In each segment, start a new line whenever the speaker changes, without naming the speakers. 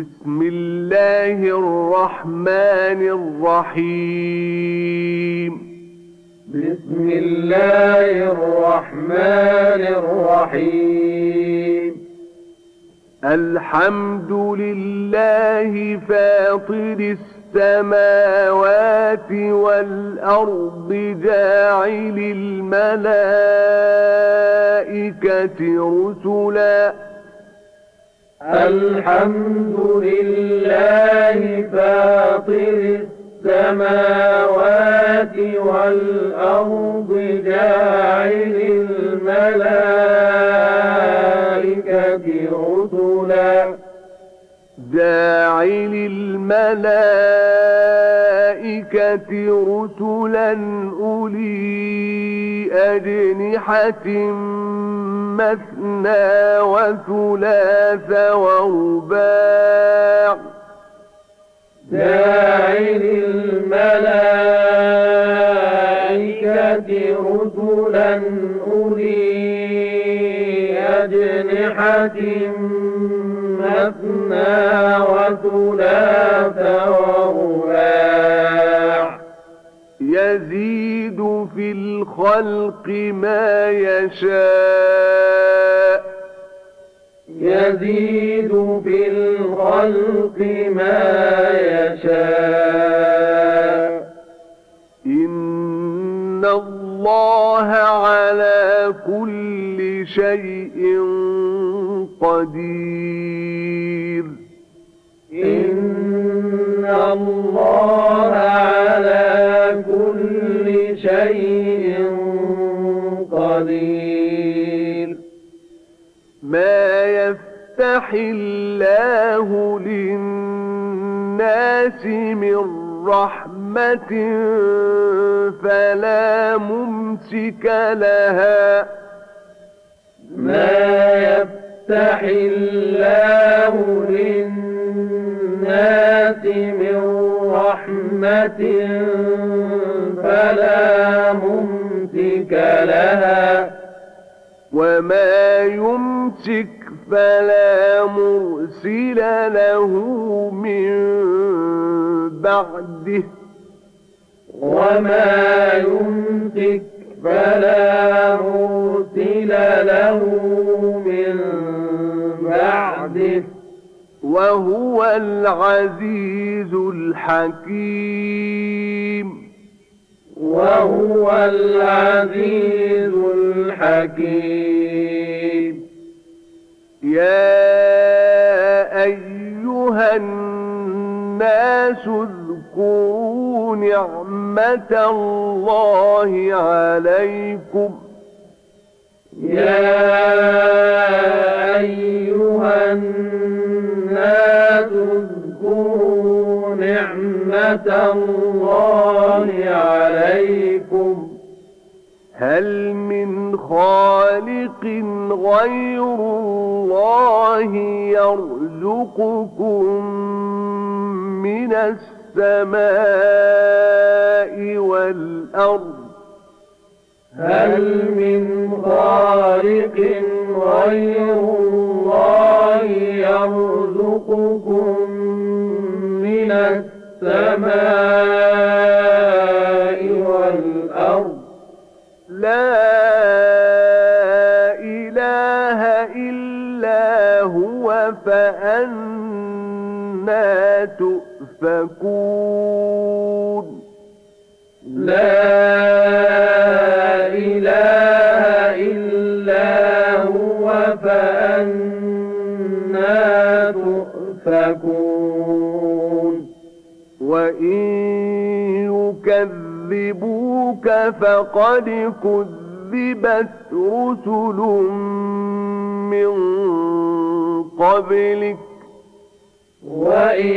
بسم الله الرحمن الرحيم.
بسم الله الرحمن الرحيم.
الحمد لله فاطر السماوات والأرض جاعل الملائكة رسلاً.
الحمد لله فاطر السماوات والأرض جاعل الملائكة رسلا.
جاعل الملائكة رسلا أولي أجنحة مثنى وثلاث ورباع.
داعل الملائكة رسلا أولي أجنحة مثنى وثلاث ورباع.
يزيد في الخلق ما يشاء.
يزيد في الخلق ما يشاء.
إن الله على كل شيء قدير.
إن الله شيء قدير.
ما يفتح الله للناس من رحمة فلا ممسك لها.
ما يفتح الله للناس من رحمة فلا ممسك لها.
وما يمسك فلا مرسل له من بعده.
وما يمسك فلا مرسل له من بعده.
وهو العزيز الحكيم.
وهو العزيز الحكيم.
يا أيها الناس اذكروا نعمة الله عليكم.
يا أيها الناس اذكروا نعمة الله عليكم.
هل من خالق غير الله يرزقكم من السماء والأرض؟
هل من خالق غير الله يرزقكم من السماء والأرض.
لا إله إلا هو فأنا تؤفكون.
لا تؤفكون
وإن يكذبوك فقد كذبت رسل من قبلك.
وإن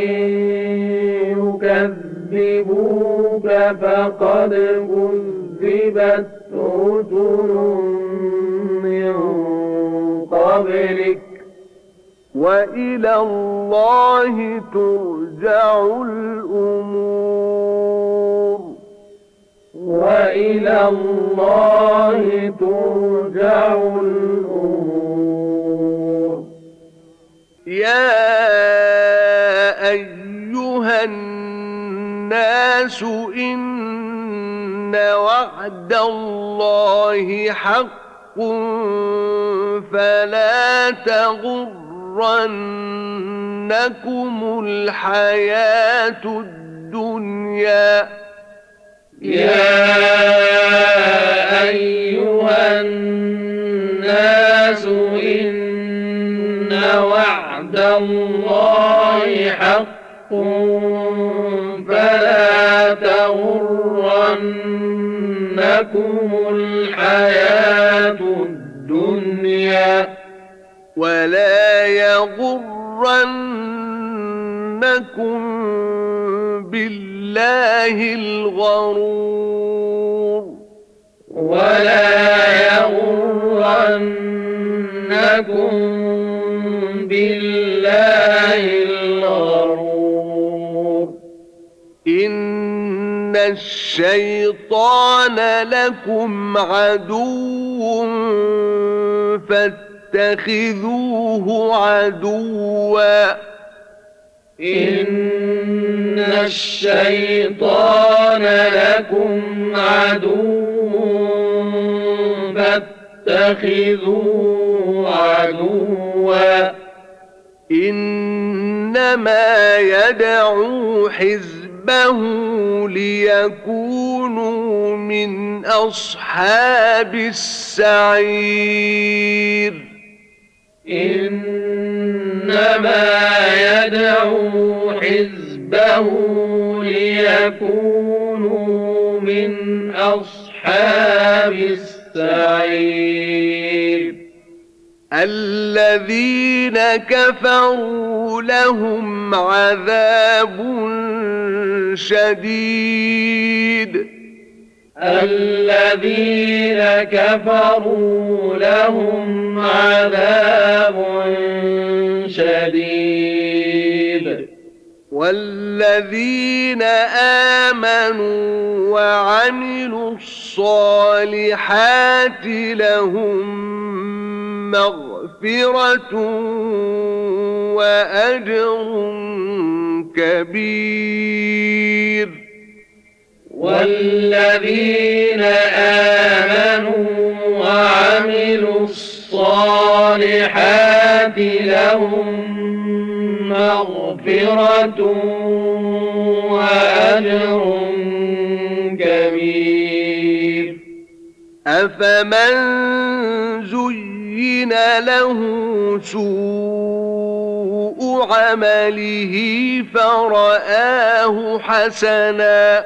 يكذبوك فقد كذبت رسل من قبلك.
وإلى الله ترجع الأمور.
وإلى الله ترجع الأمور.
يا أيها الناس إن وعد الله حق فلا تغرنكم الحياة الدنيا.
يا أيها الناس إن وعد الله حق فلا تغرنكم الحياة الدنيا.
ولا يغرنكم بالله الغرور
ولا يغرنكم بالله الغرور
إن الشيطان لكم عدو فاتخذوه عدوا.
إن الشيطان لكم عدو. فاتخذوه عدوا.
إنما يدعو حزبه ليكونوا من أصحاب السعير.
إنما يدعو حزبه ليكونوا من أصحاب السعير.
الذين كفروا لهم عذاب شديد.
الذين كفروا لهم عذاب شديد.
والذين آمنوا وعملوا الصالحات لهم مغفرة وأجر كبير.
والذين آمنوا وعملوا الصالحات لهم مغفرة وأجر كبير.
أفمن زين له سوء عمله فرآه حسنا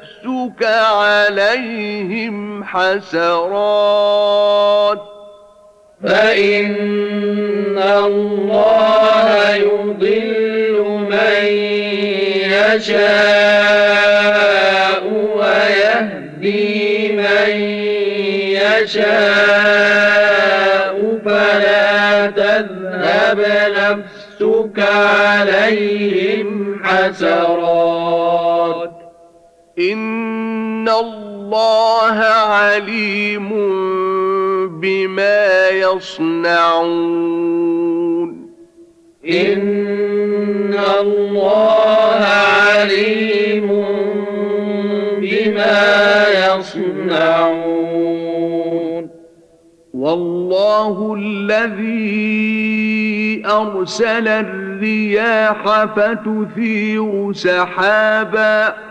عليهم حسرات.
فإن الله يضل من يشاء ويهدي من يشاء فلا تذهب نفسك عليهم حسرات.
إن الله عليم بما يصنعون
إن الله عليم بما يصنعون
والله الذي أرسل الرياح فتثير سحابا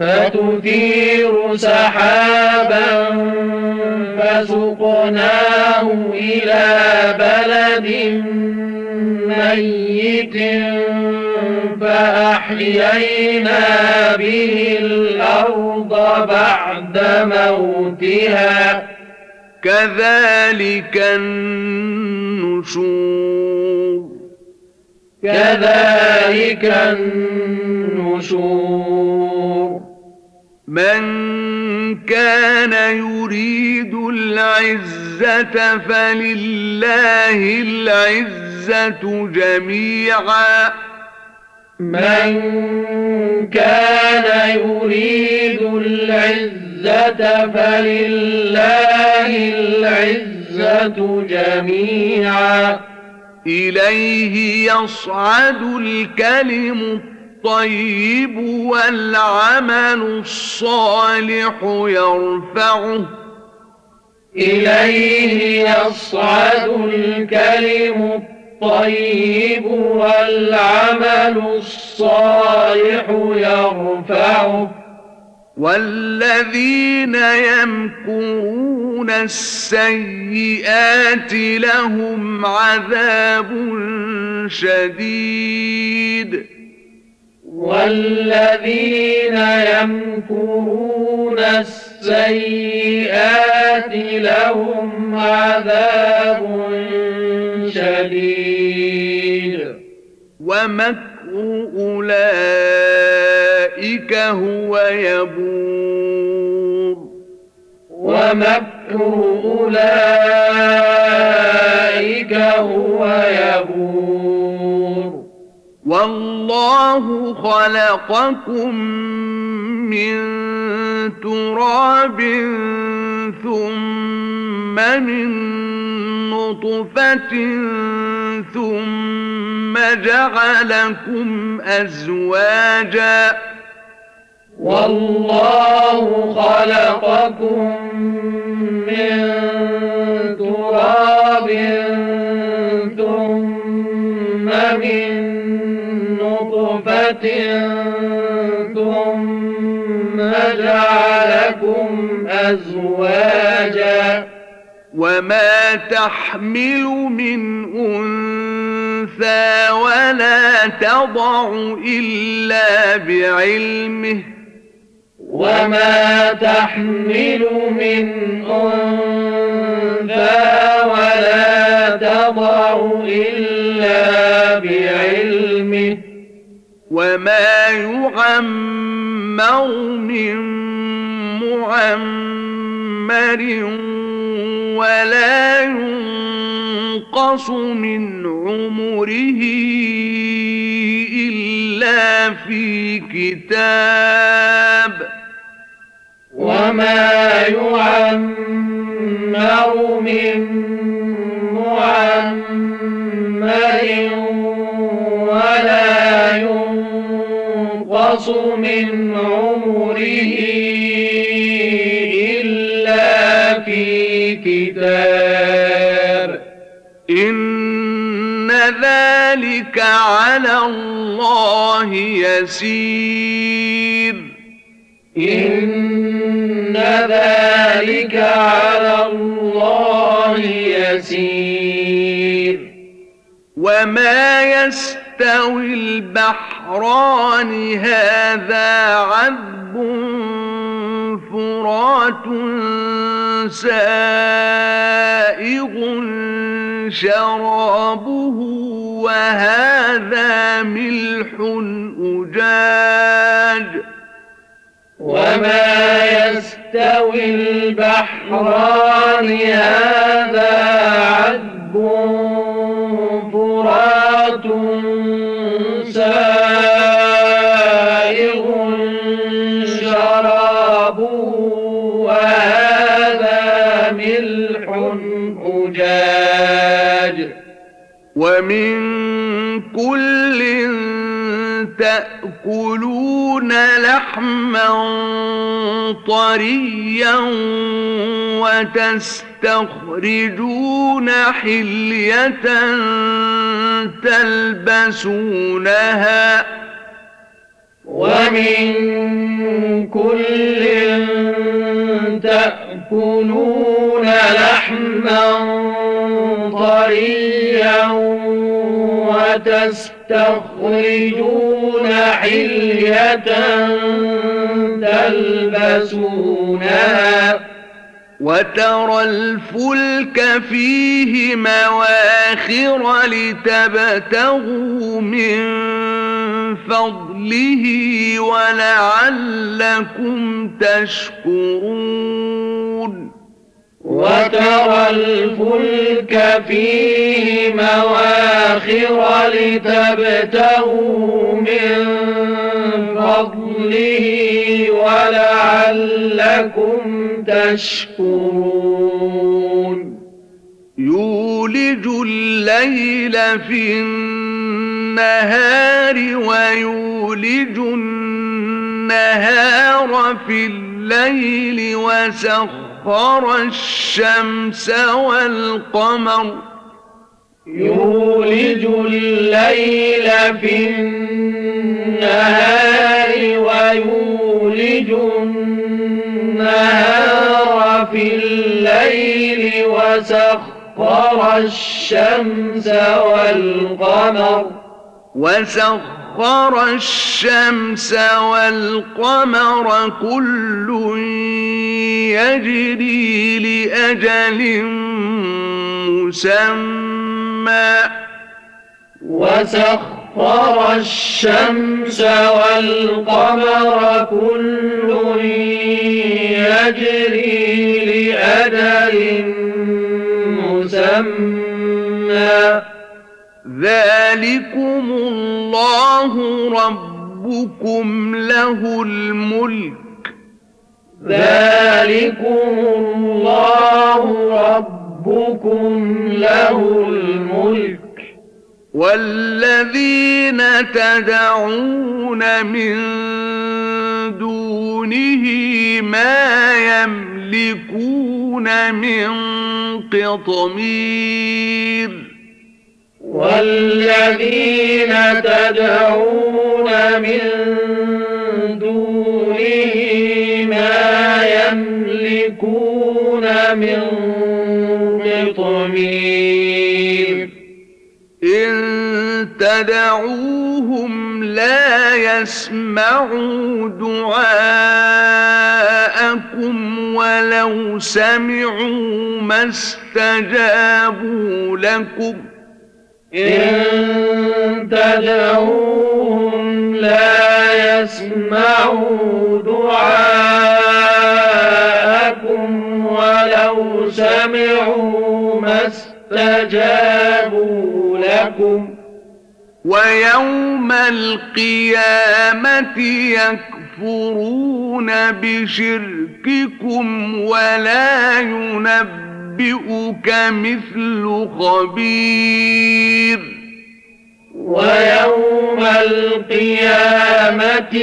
فتثير سحابا فسقناه إلى بلد ميت فأحيينا به الأرض بعد موتها.
كذلك النشور.
كذلك النشور.
من كان يريد العزة فلله العزة جميعا.
من كان يريد العزة فلله العزة جميعا.
إليه يصعد الكلم الطيب والعمل الصالح يرفعه.
إليه يصعد الكلم الطيب والعمل الصالح يرفعه.
والذين يمكرون السيئات لهم عذاب شديد.
والذين يمكرون السيئات لهم عذاب شديد.
ومكر أولئك هو يبور.
ومكر أولئك هو يبور.
والله خلقكم من تراب ثم من نطفة ثم جعلكم أزواجا.
والله خلقكم من تراب ثم من نطفة ثم جعلكم أزواجا
وما تحمل من أنثى ولا تضع إلا بعلمه
وما تحمل من أنثى ولا تضع إلا بعلمه
وما يعمر من معمر ولا ينقص من عمره إلا في كتاب
وما يعمر من معمر ولا ينقص من عمره إلا في كتاب.
إن ذلك على الله يسير.
إن ذلك على الله يسير.
وما يستوي البحران هذا عذب فرات سائغ شرابه وهذا ملح أجاج.
وما يستوي البحران هذا عذب سائغ شرابه وهذا ملح أجاج
ومن كل تأكلون لحما طريا وتستخرجون حلية تلبسونها
ومن كل تأكلون لحما طريا وتستخرجون حلية تلبسونها
وترى الفلك فيه مواخر لتبتغوا من فضله ولعلكم تشكرون.
وترى الفلك فيه مواخر لتبتغوا من فضله ولعلكم تشكرون.
يولج الليل في النهار ويولج النهار في الليل وسخر الشمس والقمر.
يولج الليل في النهار النهار في الليل وسخر الشمس والقمر.
وسخر الشمس والقمر كل يجري لأجل مسمى.
وسخر الشمس والقمر كل يجري لأجل مسمى.
ذلكم الله ربكم له الملك.
ذلكم الله ربكم له الملك.
والذين تدعون من دونه ما يملكون من قطمير
والذين تدعون من دونه ما يملكون من قطمير
إن تدعوهم لا يسمعوا دعاءكم ولو سمعوا ما استجابوا لكم.
إن تدعوهم لا يسمعوا دعاءكم ولو سمعوا ما استجابوا لكم
ويوم القيامة يكفرون بشرككم ولا ينبئك مثل خبير.
ويوم القيامة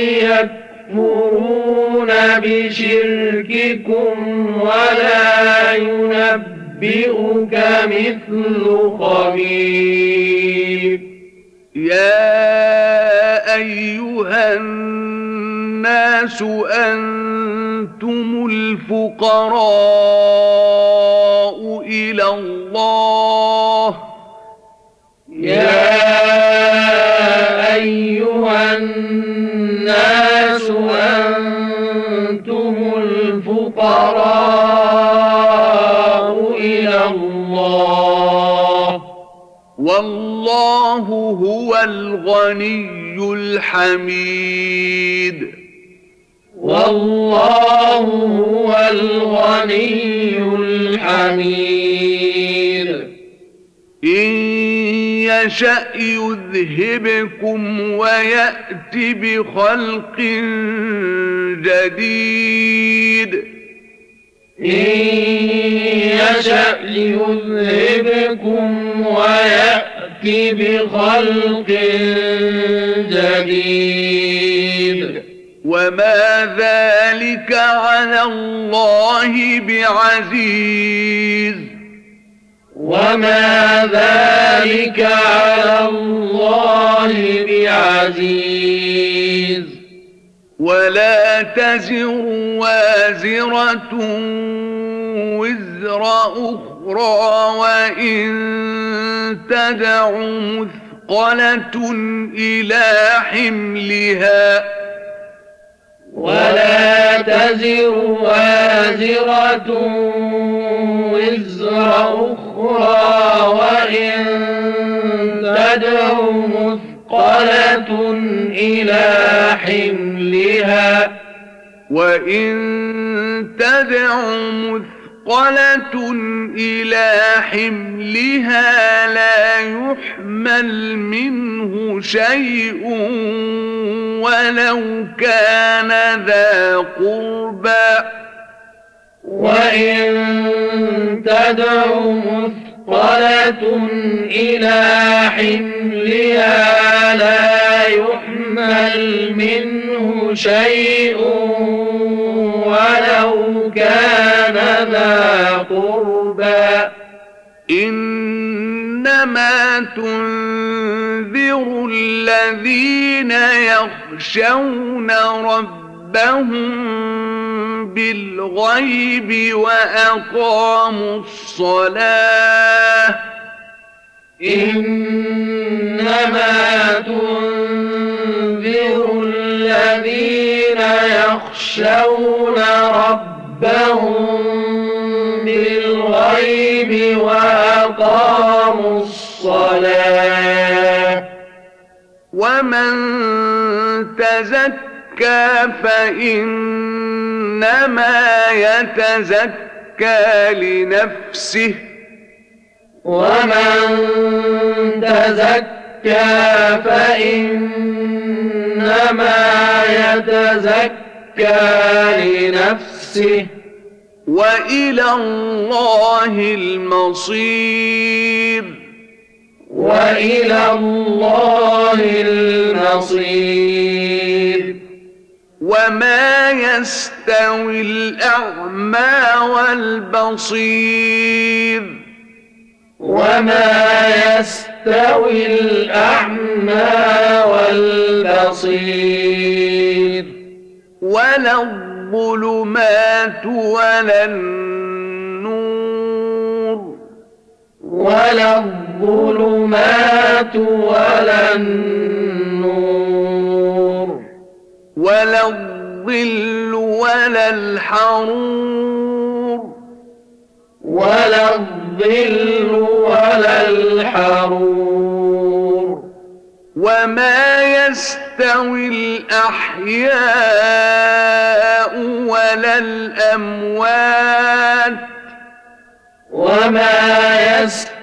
يكفرون بشرككم ولا ينبئك مثل خبير.
يا أيها الناس أنتم الفقراء إلى الله.
يا
والله هو الغني الحميد.
والله هو الغني الحميد.
إن يشأ يذهبكم ويأت بخلق جديد.
إن يشأ يذهبكم ويأت بخلق جديد.
وما ذلك على الله بعزيز.
وما ذلك على الله بعزيز.
ولا تزر وازرة وزر أخرى. وإن تدع مثقلة إلى حملها
ولا تزر وازرة وزر أخرى وإن تدع مثقلة إلى حملها
وإن تدع مثقلة إلى حملها لا يحمل منه شيء ولو كان ذا قربى.
وإن تدع مثقلة إلى حملها لا يحمل منه شيء
تنذر الذين يخشون ربهم بالغيب وأقاموا الصلاة
إنما تنذر الذين يخشون ربهم بالغيب وأقاموا الصلاة
ومن تزكى فإنما يتزكى لنفسه
ومن تزكى فإنما يتزكى لنفسه
وإلى الله المصير
وإلى الله المصير.
وما يستوي الأعمى والبصير.
وما يستوي الأعمى والبصير.
ولا الظلمات ولا النور.
ولا الظلمات ولا النور
ولا الظل ولا الحرور
ولا الظل ولا الحرور
وما يستوي الأحياء ولا الأموات
وما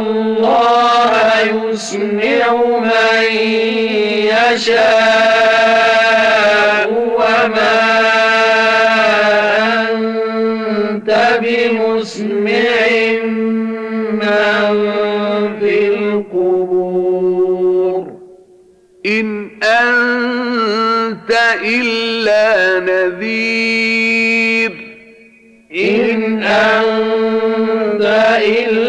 الله يسمع من يشاء وما أنت بمسمع من في القبور.
إن أنت إلا نذير.
إن أنت إلا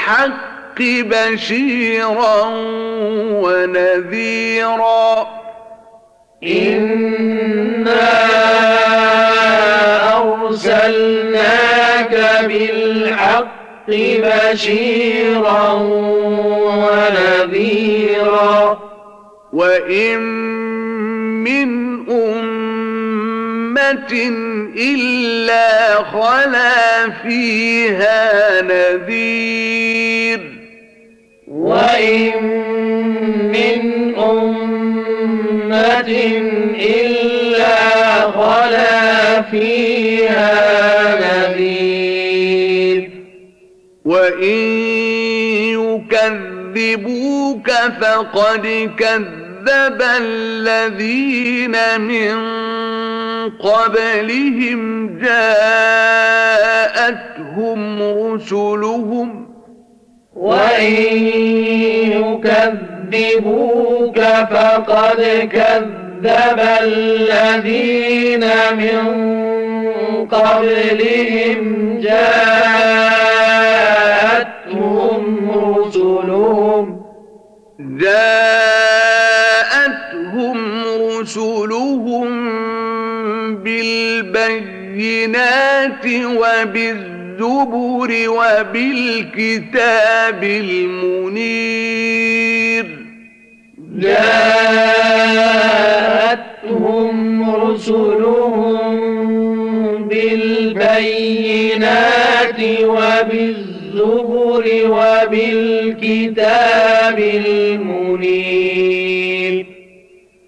بالحق بشيرا ونذيرا.
إنا أرسلناك بالحق بشيرا ونذيرا.
وإن من أمة إلا خلا فيها نذير.
وإن من أمة إلا خلا فيها نذير.
وإن يكذبوك فقد كذب الذين من قبلهم جاءتهم رسلهم
وإن يكذبوك فقد كذب الذين من قبلهم جاءتهم رسلهم
جاءتهم بالبينات وبالزبر وبالكتاب المنير.
جاءتهم رسلهم بالبينات وبالزبر وبالكتاب المنير.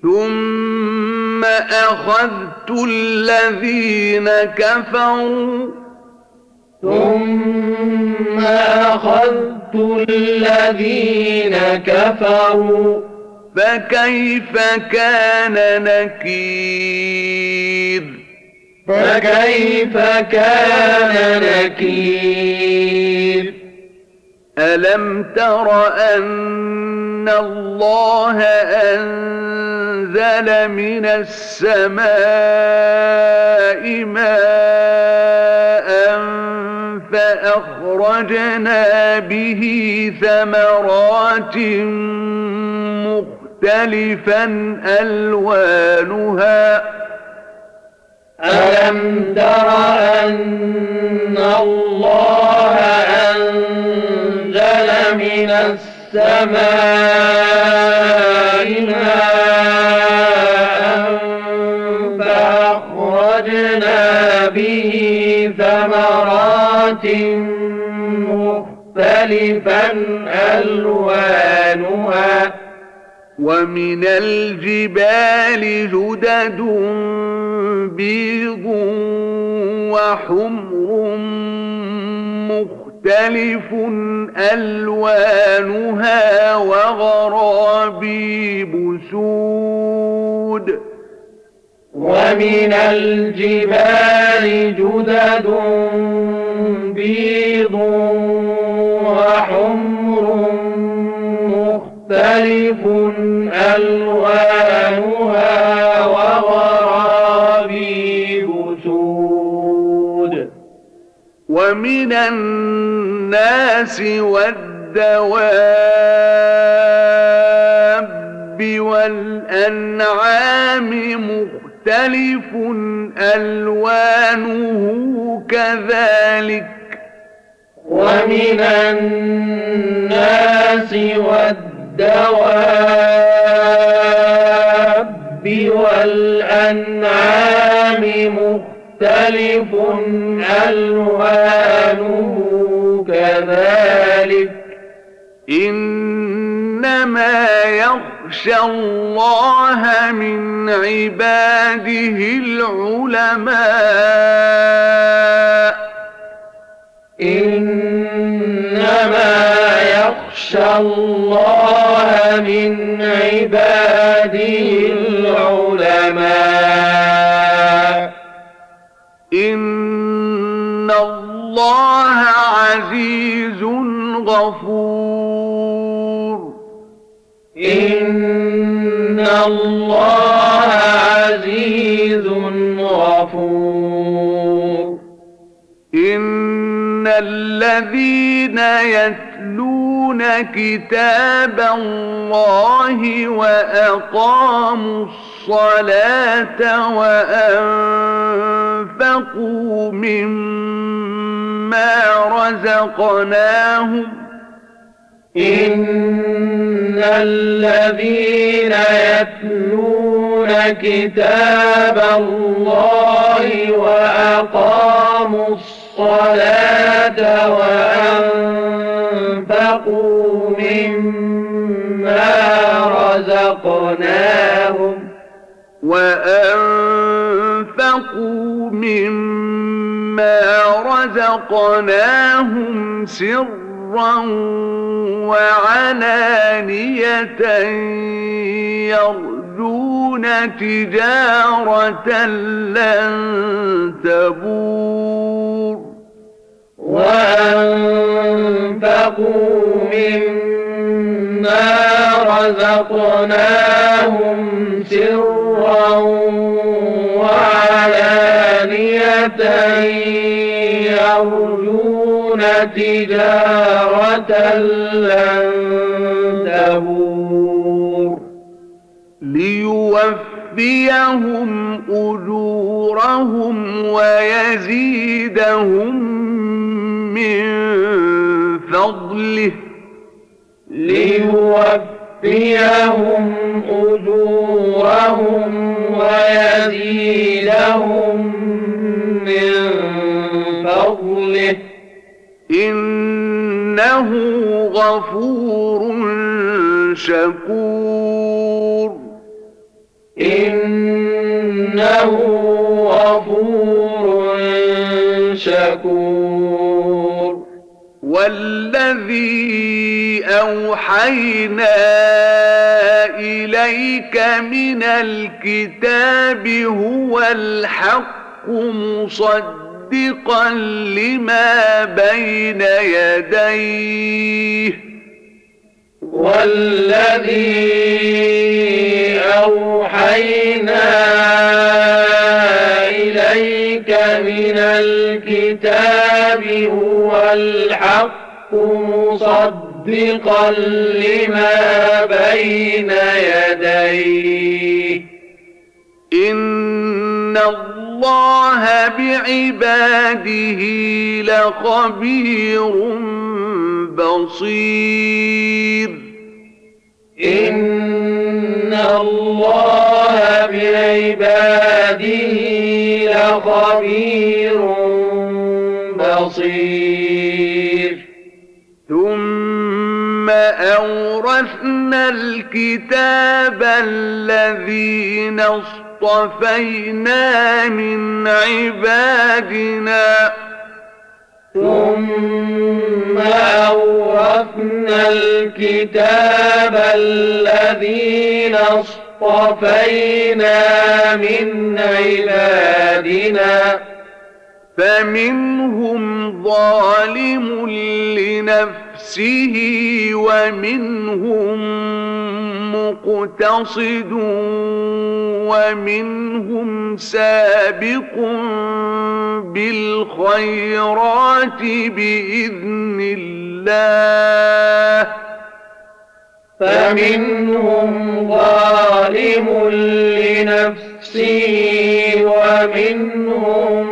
ثم أخذت الذين كفروا.
ثم أخذت الذين كفروا.
فكيف كان نكير؟
فكيف كان نكير؟
ألم تر أن الله أنزل من السماء ماء فأخرجنا به ثمرات مختلفا ألوانها
ألم تر أن الله أنزل من السماء ماء فأخرجنا به ثمرات مختلفا ألوانها
ومن الجبال جدد بيض وحمر مختلف ألوانها وغرابيب سود.
ومن الجبال جدد بيض وحمر مختلف
ومن الناس والدواب والأنعام مختلف ألوانه كذلك
ومن الناس والدواب والأنعام مختلف ألوانه كذلك.
إنما يخشى الله من عباده العلماء.
إنما يخشى الله من عباده العلماء.
الله عزيز غفور.
إن الله عزيز غفور.
إن الذين يتلون كتاب الله وأقاموا الصلاة وأنفقوا مما رزقناهم.
إن الذين يتلون كتاب الله وأقاموا الصلاة وأنفقوا مما رزقناهم
وأنفقوا مما رزقناهم سرا وعلانية يرجون تجارة لن تبور
وأنفقوا مما رزقناهم سرا وعلانية. يرجون تجارة لن تبور.
ليوفيهم أجورهم ويزيدهم من فضله
ليوفيهم أجورهم ويزيدهم من فضله.
إنه غفور شكور.
إنه غفور شكور.
والذي أوحينا إليك من الكتاب هو الحق مصدقا لما بين يديه.
والذي أوحينا إليك من الكتاب هو الحق مصدقا لما بين يديه.
إن الله بعباده لخبير بصير.
إن الله بعباده لخبير بصير
ثم أورثنا الكتاب الذين اصطفينا من عبادنا.
ثم أورثنا الكتاب الذين اصطفينا من عبادنا.
فمنهم ظالم لنفسه ومنهم مقتصد ومنهم سابق بالخيرات بإذن الله.
فمنهم ظالم لنفسه ومنهم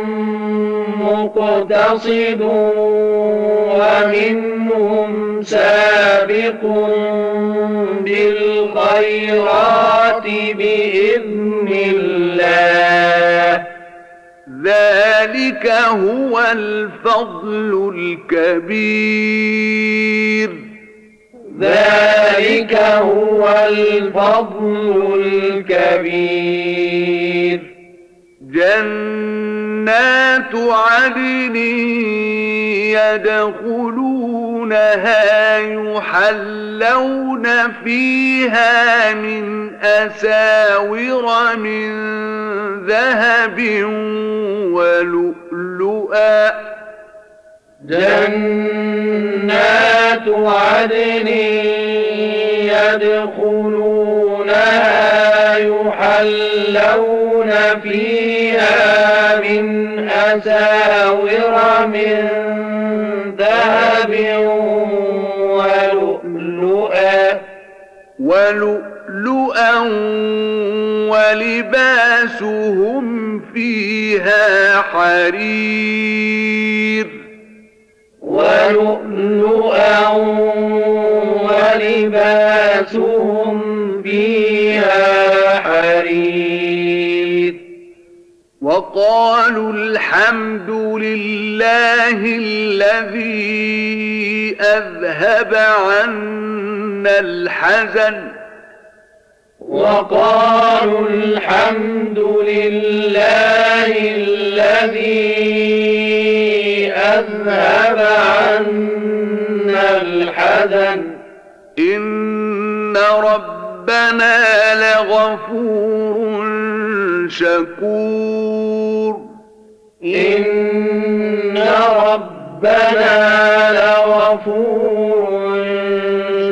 مقتصد ومنهم سابق بالخيرات بإذن الله.
ذلك هو الفضل الكبير.
ذلك هو الفضل الكبير.
جنات عدن يدخلونها يحلون فيها من أساور من ذهب ولؤلؤا.
جنات عدن يدخلونها يحلون فيها من أساور من ذهب ولؤلؤا
ولؤلؤا ولباسهم فيها حرير.
ولؤلؤا ولباسهم فيها وقالوا الحمد
لله الذي أذهب عنا الحزن.
وقالوا الحمد لله الذي أذهب عنا الحزن.
إن ربنا لغفور شكور.
إن ربنا لغفور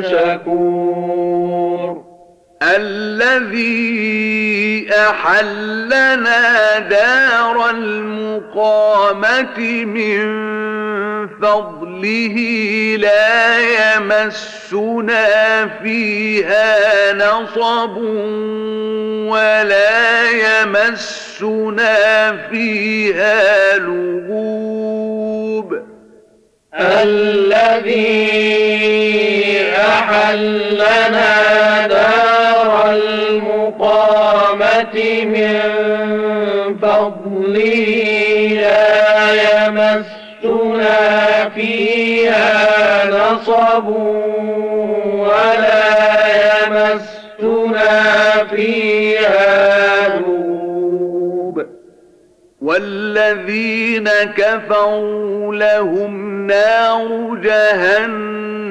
شكور.
الذي أحلنا دار المقامة من فضله لا يمسنا فيها نصب ولا يمسنا فيها لغوب.
الذي أحلنا دار المقامة من فضله ولا يمسنا فيها
والذين كفروا لهم نار جهنم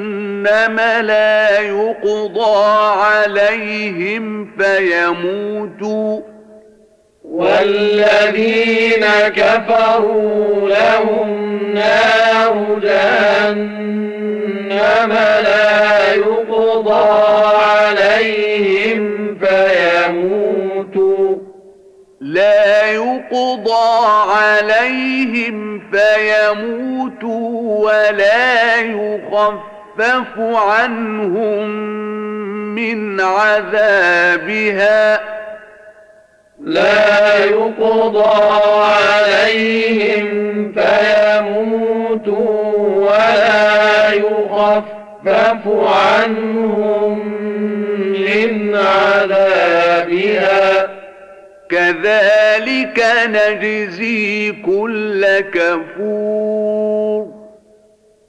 لا يقضى عليهم فيموتوا
والذين كفروا لهم نار جهنم لا يقضى عليهم فيموتوا.
لا يقضى عليهم فيموتوا ولا يخفف عنهم من عذابها.
لا يقضى عليهم فيموتوا ولا يخفف عنهم من عذابها.
كذلك نجزي كل كفور.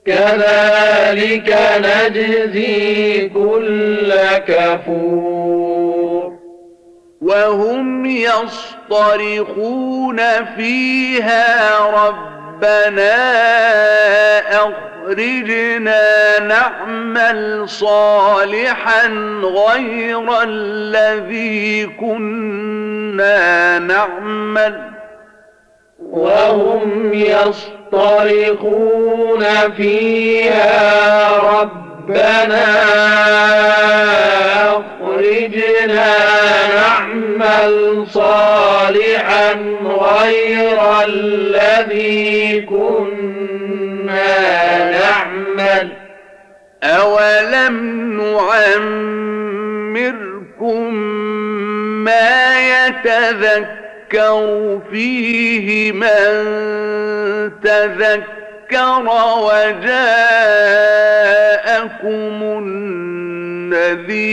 كذلك نجزي كل كفور.
وهم يصطرخون فيها ربنا أخرجنا نعمل صالحا غير الذي كنا نعمل.
وهم يصطرخون فيها ربنا أخرجنا نعمل صالحا غير الذي كنا نعمل.
أولم نعمركم ما يتذكر فيه من تذكر وجاءكم النذير.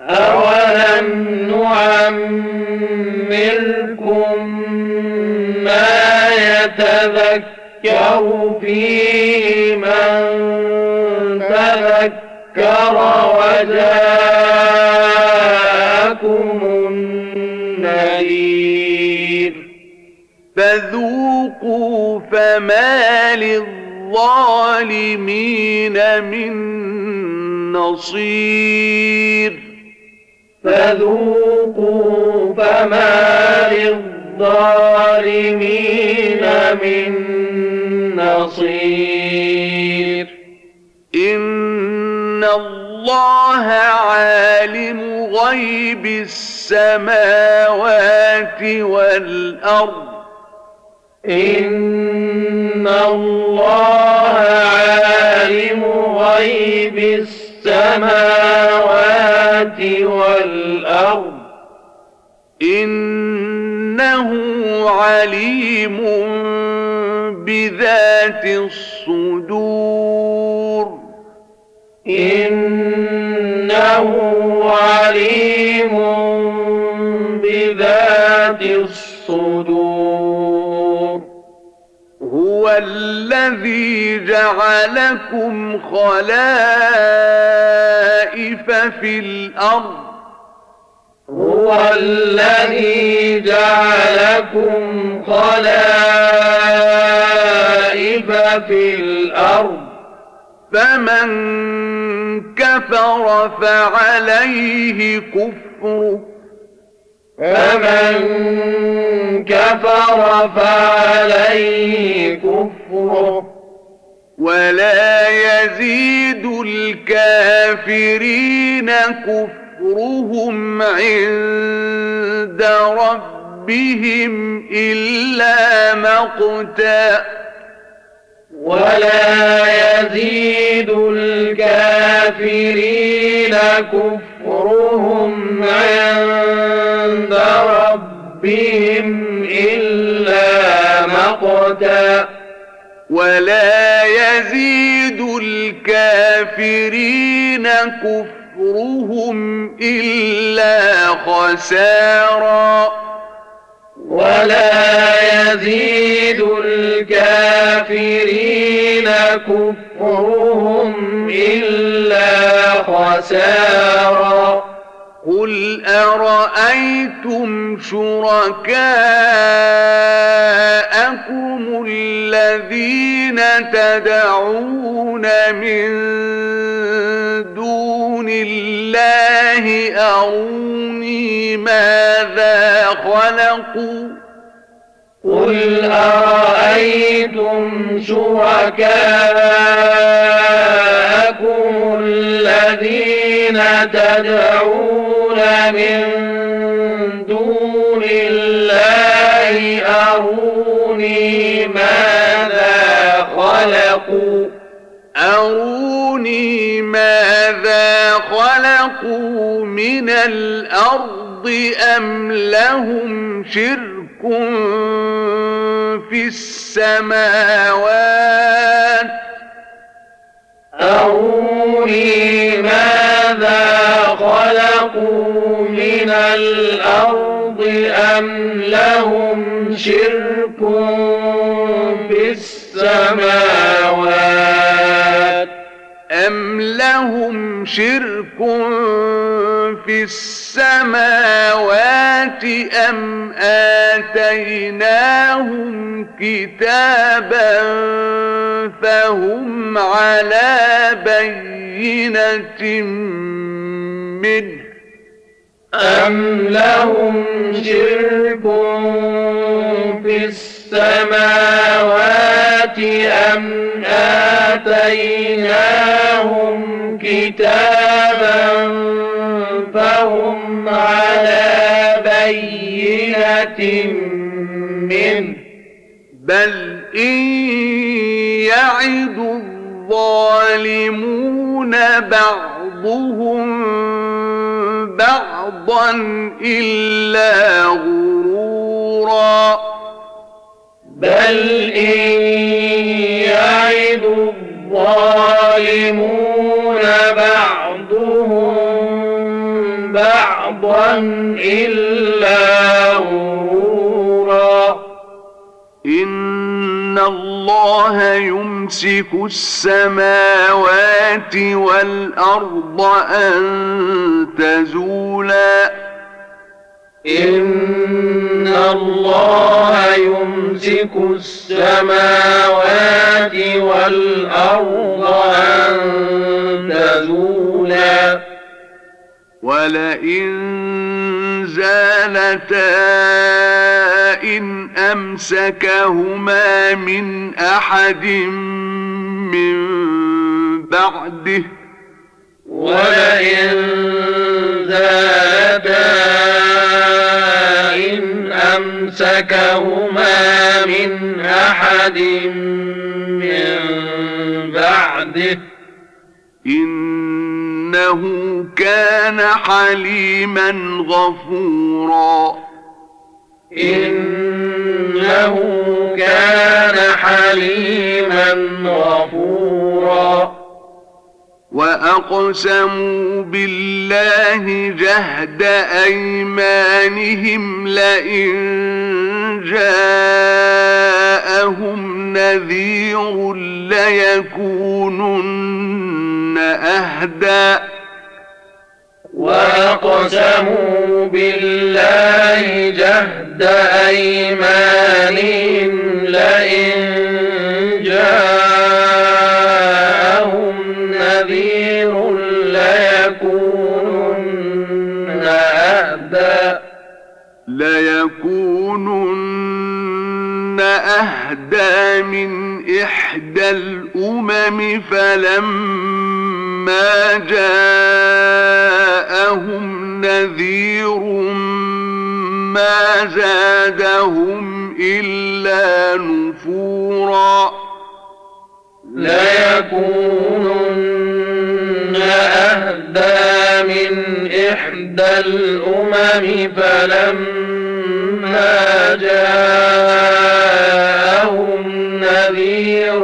أولم نعمركم ما يتذكر فيه من تذكر وجاءكم النذير.
فذوقوا فما للظالمين من نصير
فذوقوا فما للظالمين من نصير
إن الله عالم غيب السماوات والأرض
إن الله عالم غيب السماوات والأرض
إنه عليم بذات الصدور
إنه عليم بذات الصدور
هو الذي جعلكم خلائف في الأرض.
هو الذي جعلكم خلائف في الأرض.
فمن كفر فعليه كفره.
فمن كفر فعليه كفره.
ولا يزيد الكافرين كفرهم عند ربهم إلا مقتا.
ولا يزيد الكافرين كفرهم عند ربهم إلا مقتا.
ولا يزيد الكافرين كفرهم إلا خسارا.
ولا يزيد الكافرين كفرهم إلا خسارا.
قل أرأيتم شركاءكم الذين تدعون من دون الله أروني ماذا خلقوا؟
قل أرأيتم شركاءكم الذين تدعون من دون الله أروني ماذا خلقوا.
أروني ماذا خلقوا من الأرض أم لهم شرك في السماوات؟
أروني خلقوا من الأرض أم لهم شرك في السماوات
أم لهم شرك في السماوات أم آتيناهم كتابا فهم على بينة منه
أم لهم شرك في السماوات أم آتيناهم كتابا فهم على بينة منه
بل إن يعد الظالمون بعضهم بعضا إلا غرورا.
بل إن يعد الظالمون بعضهم بعضا إلا
الله يمسك السماوات والأرض أن تزولا.
إن الله يمسك السماوات والأرض أن تزولا.
ولئن زالتا أمسكهما من أحد من بعده
ولئن زالتا إن أمسكهما من أحد من بعده
إنه كان حليما غفورا
إنه كان حليما غفورا.
وأقسموا بالله جهد أيمانهم لئن جاءهم نذير ليكونن أهدى.
وأقسموا بالله جهد أيمانهم لئن
ما زادهم إلا نفورا.
ليكونن أهدى من إحدى الأمم فلما جاءهم نذير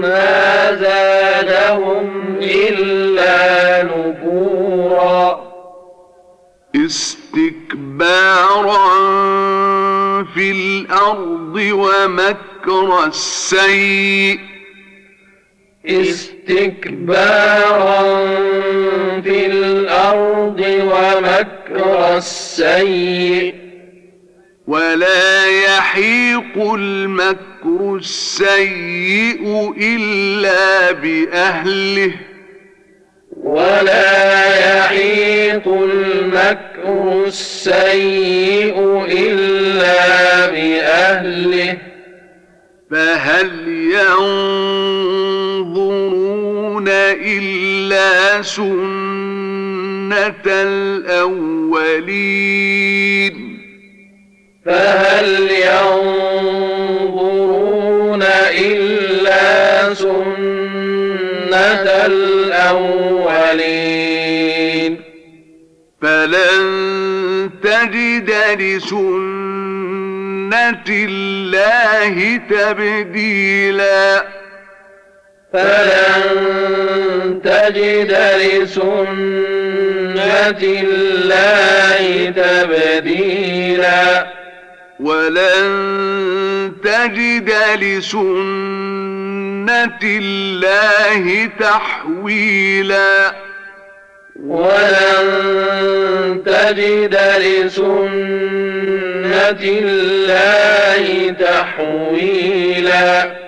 ما زادهم إلا نفورا.
استكبارا في الأرض ومكر السيء.
استكبارا في الأرض ومكر السيء.
ولا يحيق المكر السيء إلا بأهله.
ولا يحيط المكر السيء إلا بأهله.
فهل ينظرون إلا سنة الأولين؟
فهل ينظرون الأولين.
فلن تجد لسنة الله تبديلا.
فلن تجد لسنة الله تبديلا.
ولن تجد لسنة الله تحويلا.
ولن تجد لسنة الله تحويلا.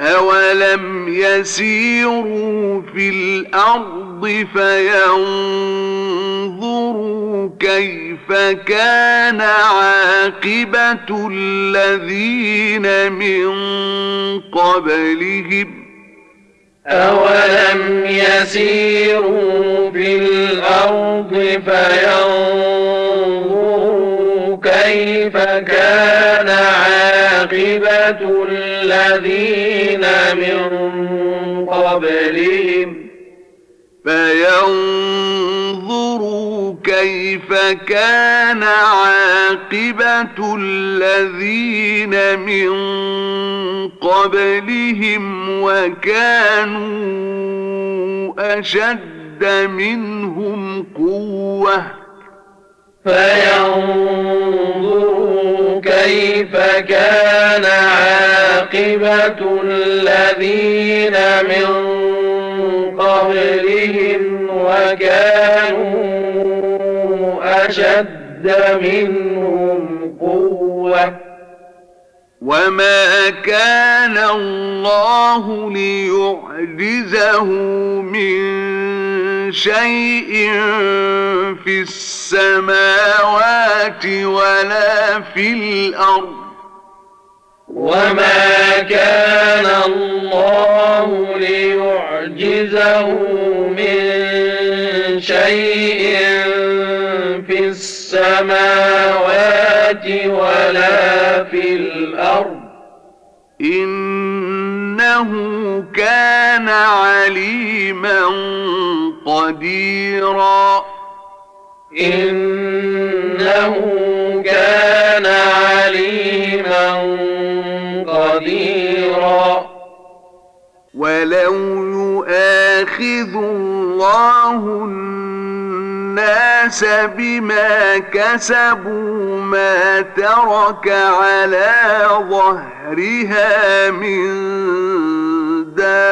أولم يسيروا في الأرض فينظروا كيف كان عاقبة الذين من قبلهم
أولم يسيروا في الأرض فينظروا كيف كان عاقبة الذين من قبلهم؟
فينظروا كيف كان عاقبة الذين من قبلهم وكانوا أشد منهم قوةً.
فينظروا كيف كان عاقبة الذين من قبلهم وكانوا أشد منهم قوة.
وما كان الله ليعجزه من شيء في السماوات ولا في الأرض.
وما كان الله ليعجزه من شيء في السماوات ولا في الأرض.
إنه كان عليما قديرا.
إنه كان عليما قديرا.
ولو يؤاخذ الله الناس بما كسبوا ما ترك على ظهرها من دابة.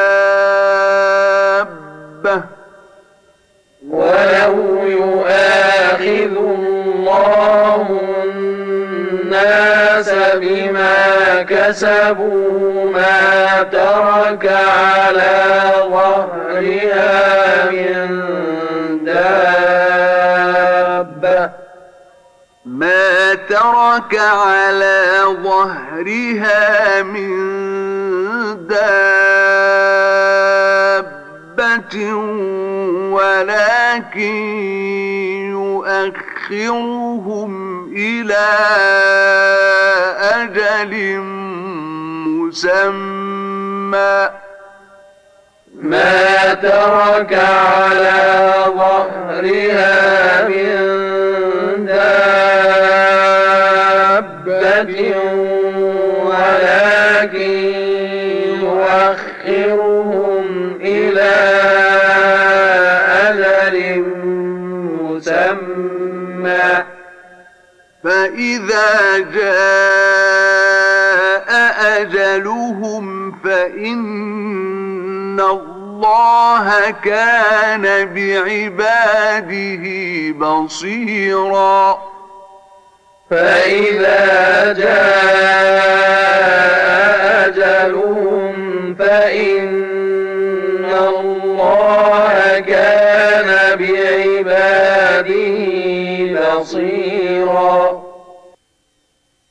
ولو يؤاخذ الله الناس بما كسبوا ما ترك على ظهرها من دابة
ما ترك على ظهرها من دابة ولكن يؤخرهم إلى أجل مسمى.
ما ترك على ظهرها من دابة ولكن يؤخرهم إلى أجل مسمى.
فإذا جاء أجلهم فإن الله كان بعباده بصيرا.
فإذا جاء أجلهم فإن الله كان بعباده بصيرا.